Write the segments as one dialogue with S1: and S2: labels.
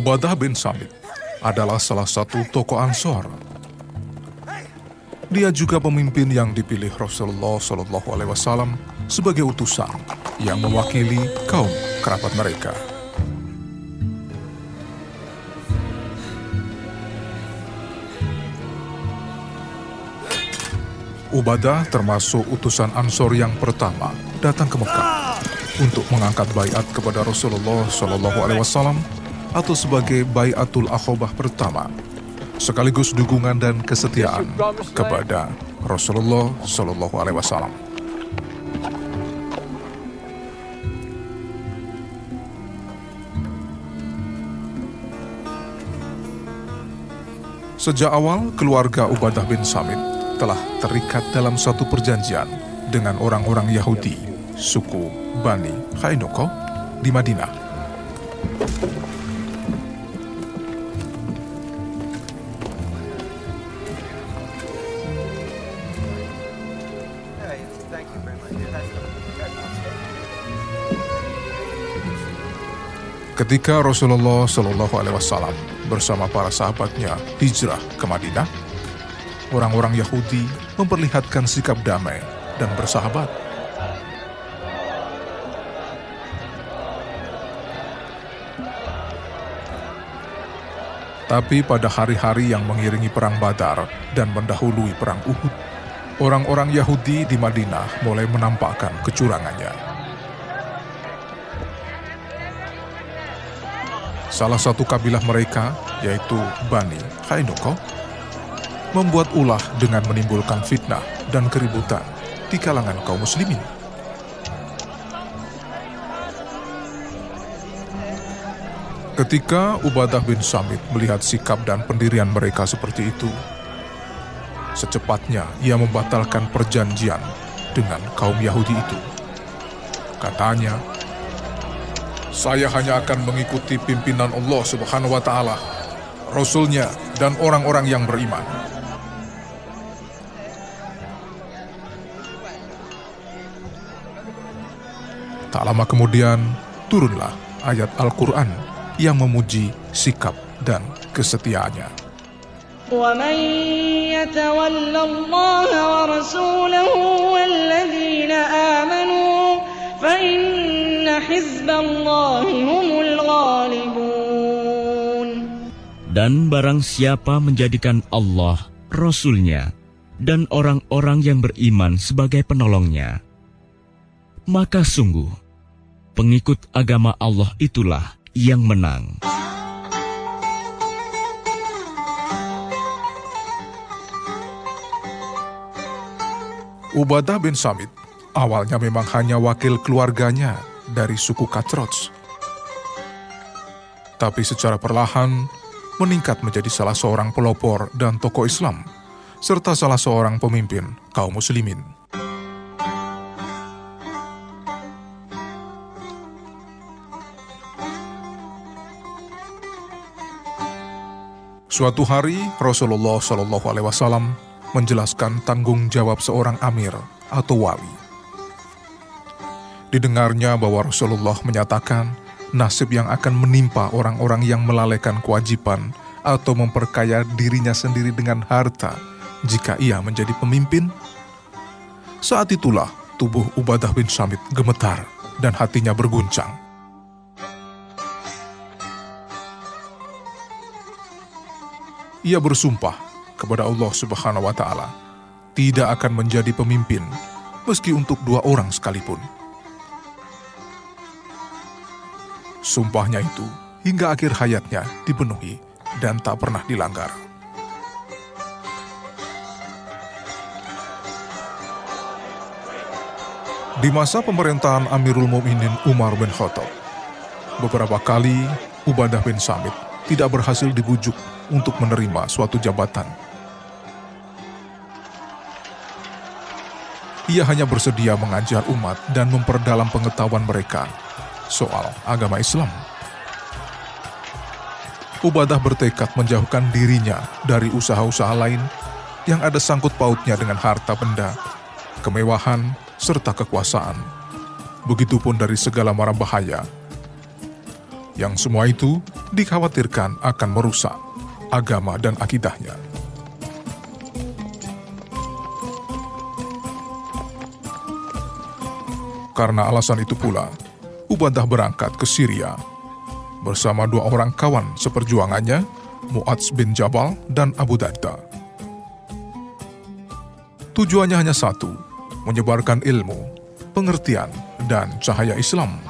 S1: Ubadah bin Samit adalah salah satu tokoh Ansor. Dia juga pemimpin yang dipilih Rasulullah Shallallahu Alaihi Wasallam sebagai utusan yang mewakili kaum kerabat mereka. Ubadah termasuk utusan Ansor yang pertama datang ke Mekah untuk mengangkat bayat kepada Rasulullah Shallallahu Alaihi Wasallam atau sebagai bayatul akhobah pertama, sekaligus dukungan dan kesetiaan kepada Rasulullah Shallallahu Alaihi Wasallam. Sejak awal, keluarga Ubadah bin Samit telah terikat dalam satu perjanjian dengan orang-orang Yahudi, suku Bani Khainoko di Madinah. Ketika Rasulullah Shallallahu Alaihi Wasallam bersama para sahabatnya hijrah ke Madinah, orang-orang Yahudi memperlihatkan sikap damai dan bersahabat. Tapi pada hari-hari yang mengiringi Perang Badar dan mendahului Perang Uhud, orang-orang Yahudi di Madinah mulai menampakkan kecurangannya. Salah satu kabilah mereka, yaitu Bani Khainoko, membuat ulah dengan menimbulkan fitnah dan keributan di kalangan kaum muslimin. Ketika Ubadah bin Samit melihat sikap dan pendirian mereka seperti itu, secepatnya ia membatalkan perjanjian dengan kaum Yahudi itu. Katanya, saya hanya akan mengikuti pimpinan Allah Subhanahu wa Ta'ala, Rasulnya, dan orang-orang yang beriman. Tak lama kemudian, turunlah ayat Al-Quran yang memuji sikap dan kesetiaannya.
S2: ومن يتول الله ورسوله والذين آمنوا فإن
S3: Dan barang siapa menjadikan Allah, Rasulnya, dan orang-orang yang beriman sebagai penolongnya, maka sungguh pengikut agama Allah itulah yang menang.
S1: Ubadah bin Samit awalnya memang hanya wakil keluarganya dari suku Katrots. Tapi secara perlahan meningkat menjadi salah seorang pelopor dan tokoh Islam, serta salah seorang pemimpin kaum muslimin. Suatu hari Rasulullah Shallallahu Alaihi Wasallam menjelaskan tanggung jawab seorang amir atau wali. Didengarnya bahwa Rasulullah menyatakan nasib yang akan menimpa orang-orang yang melalaikan kewajiban atau memperkaya dirinya sendiri dengan harta jika ia menjadi pemimpin. Saat itulah tubuh Ubadah bin Samit gemetar dan hatinya berguncang. Ia bersumpah kepada Allah Subhanahu wa taala tidak akan menjadi pemimpin meski untuk dua orang sekalipun. Sumpahnya itu hingga akhir hayatnya dipenuhi dan tak pernah dilanggar. Di masa pemerintahan Amirul Mukminin Umar bin Khattab, beberapa kali Ubadah bin Samit tidak berhasil dibujuk untuk menerima suatu jabatan. Ia hanya bersedia mengajar umat dan memperdalam pengetahuan mereka soal agama Islam. Ubadah bertekad menjauhkan dirinya dari usaha-usaha lain yang ada sangkut pautnya dengan harta benda, kemewahan, serta kekuasaan. Begitupun dari segala mara bahaya Yang semua itu dikhawatirkan akan merusak agama dan akidahnya. Karena alasan itu pula, Ubadah berangkat ke Syria bersama dua orang kawan seperjuangannya, Mu'adz bin Jabal dan Abu Darda. Tujuannya hanya satu, menyebarkan ilmu, pengertian, dan cahaya Islam.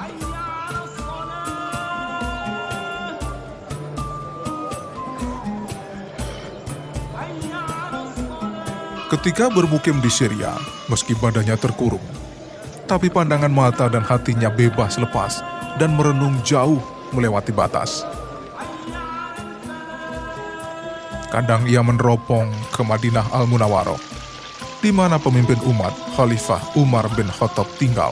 S1: Ketika bermukim di Syria, meski badannya terkurung, tapi pandangan mata dan hatinya bebas lepas dan merenung jauh melewati batas. Kadang ia meneropong ke Madinah Al-Munawaroh, di mana pemimpin umat Khalifah Umar bin Khattab tinggal.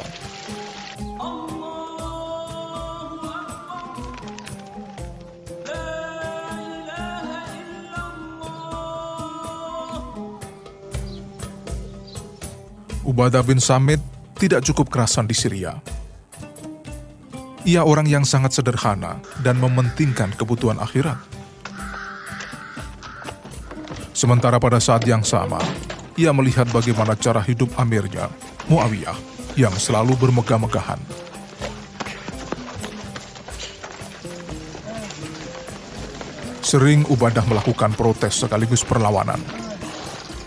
S1: Ubadah bin Samit tidak cukup kerasan di Syria. Ia orang yang sangat sederhana dan mementingkan kebutuhan akhirat. Sementara pada saat yang sama, ia melihat bagaimana cara hidup amirnya, Muawiyah, yang selalu bermegah-megahan. Sering Ubadah melakukan protes sekaligus perlawanan.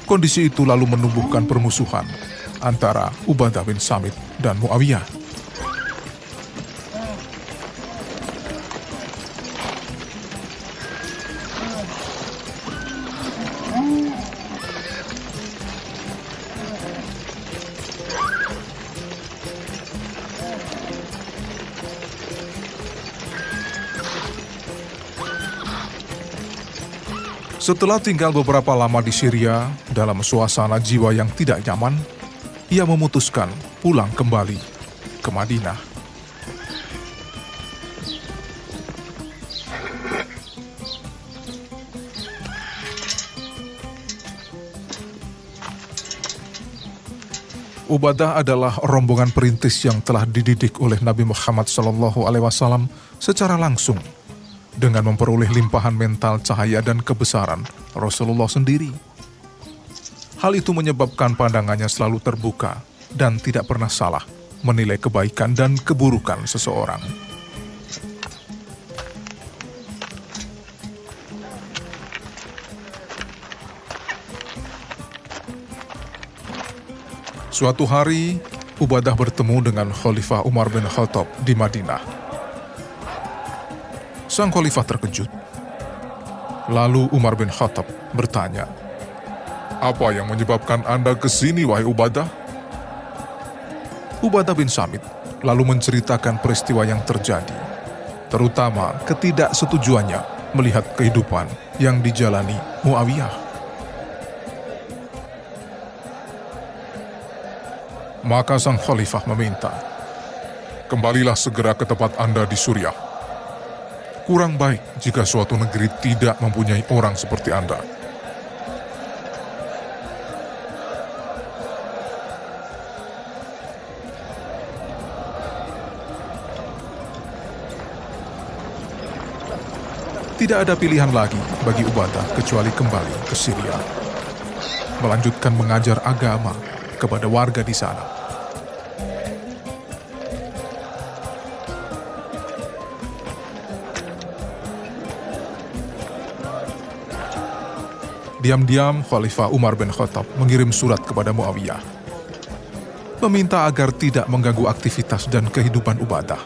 S1: Kondisi itu lalu menumbuhkan permusuhan antara Ubadah bin Samit dan Muawiyah. Setelah tinggal beberapa lama di Syria dalam suasana jiwa yang tidak nyaman, ia memutuskan pulang kembali ke Madinah. Ubadah adalah rombongan perintis yang telah dididik oleh Nabi Muhammad SAW secara langsung dengan memperoleh limpahan mental cahaya dan kebesaran Rasulullah sendiri. Hal itu menyebabkan pandangannya selalu terbuka dan tidak pernah salah menilai kebaikan dan keburukan seseorang. Suatu hari, Ubadah bertemu dengan Khalifah Umar bin Khattab di Madinah. Sang Khalifah terkejut. Lalu Umar bin Khattab bertanya, apa yang menyebabkan Anda ke sini, wahai Ubadah? Ubadah bin Samit lalu menceritakan peristiwa yang terjadi, terutama ketidaksetujuannya melihat kehidupan yang dijalani Muawiyah. Maka sang khalifah meminta, Kembalilah segera ke tempat Anda di Suriah. Kurang baik jika suatu negeri tidak mempunyai orang seperti Anda. Tidak ada pilihan lagi bagi Ubadah kecuali kembali ke Syria. Melanjutkan mengajar agama kepada warga di sana. Diam-diam Khalifah Umar bin Khattab mengirim surat kepada Muawiyah. Meminta agar tidak mengganggu aktivitas dan kehidupan Ubadah.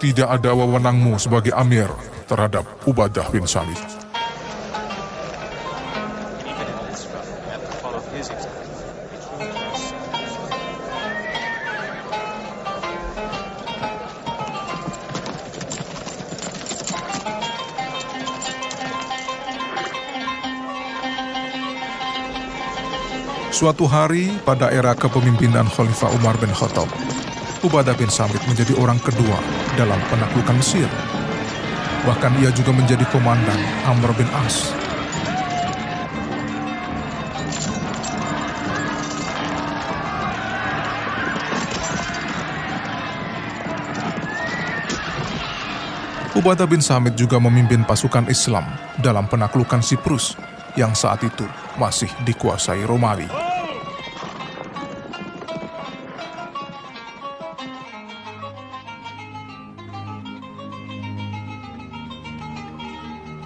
S1: Tidak ada wewenangmu sebagai amir terhadap Ubadah bin Samit. Suatu hari pada era kepemimpinan Khalifah Umar bin Khattab, Ubadah bin Samit menjadi orang kedua dalam penaklukan Mesir. Bahkan ia juga menjadi komandan Amr bin As. Ubadah bin Samit juga memimpin pasukan Islam dalam penaklukan Siprus yang saat itu masih dikuasai Romawi.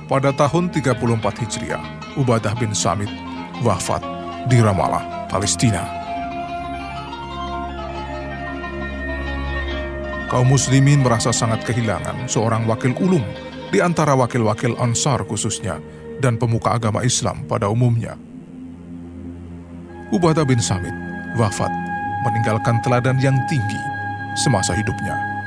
S1: Pada tahun 34 Hijriah, Ubadah bin Samit wafat di Ramallah, Palestina. Kaum muslimin merasa sangat kehilangan seorang wakil ulum di antara wakil-wakil Ansar khususnya dan pemuka agama Islam pada umumnya. Ubadah bin Samit wafat meninggalkan teladan yang tinggi semasa hidupnya.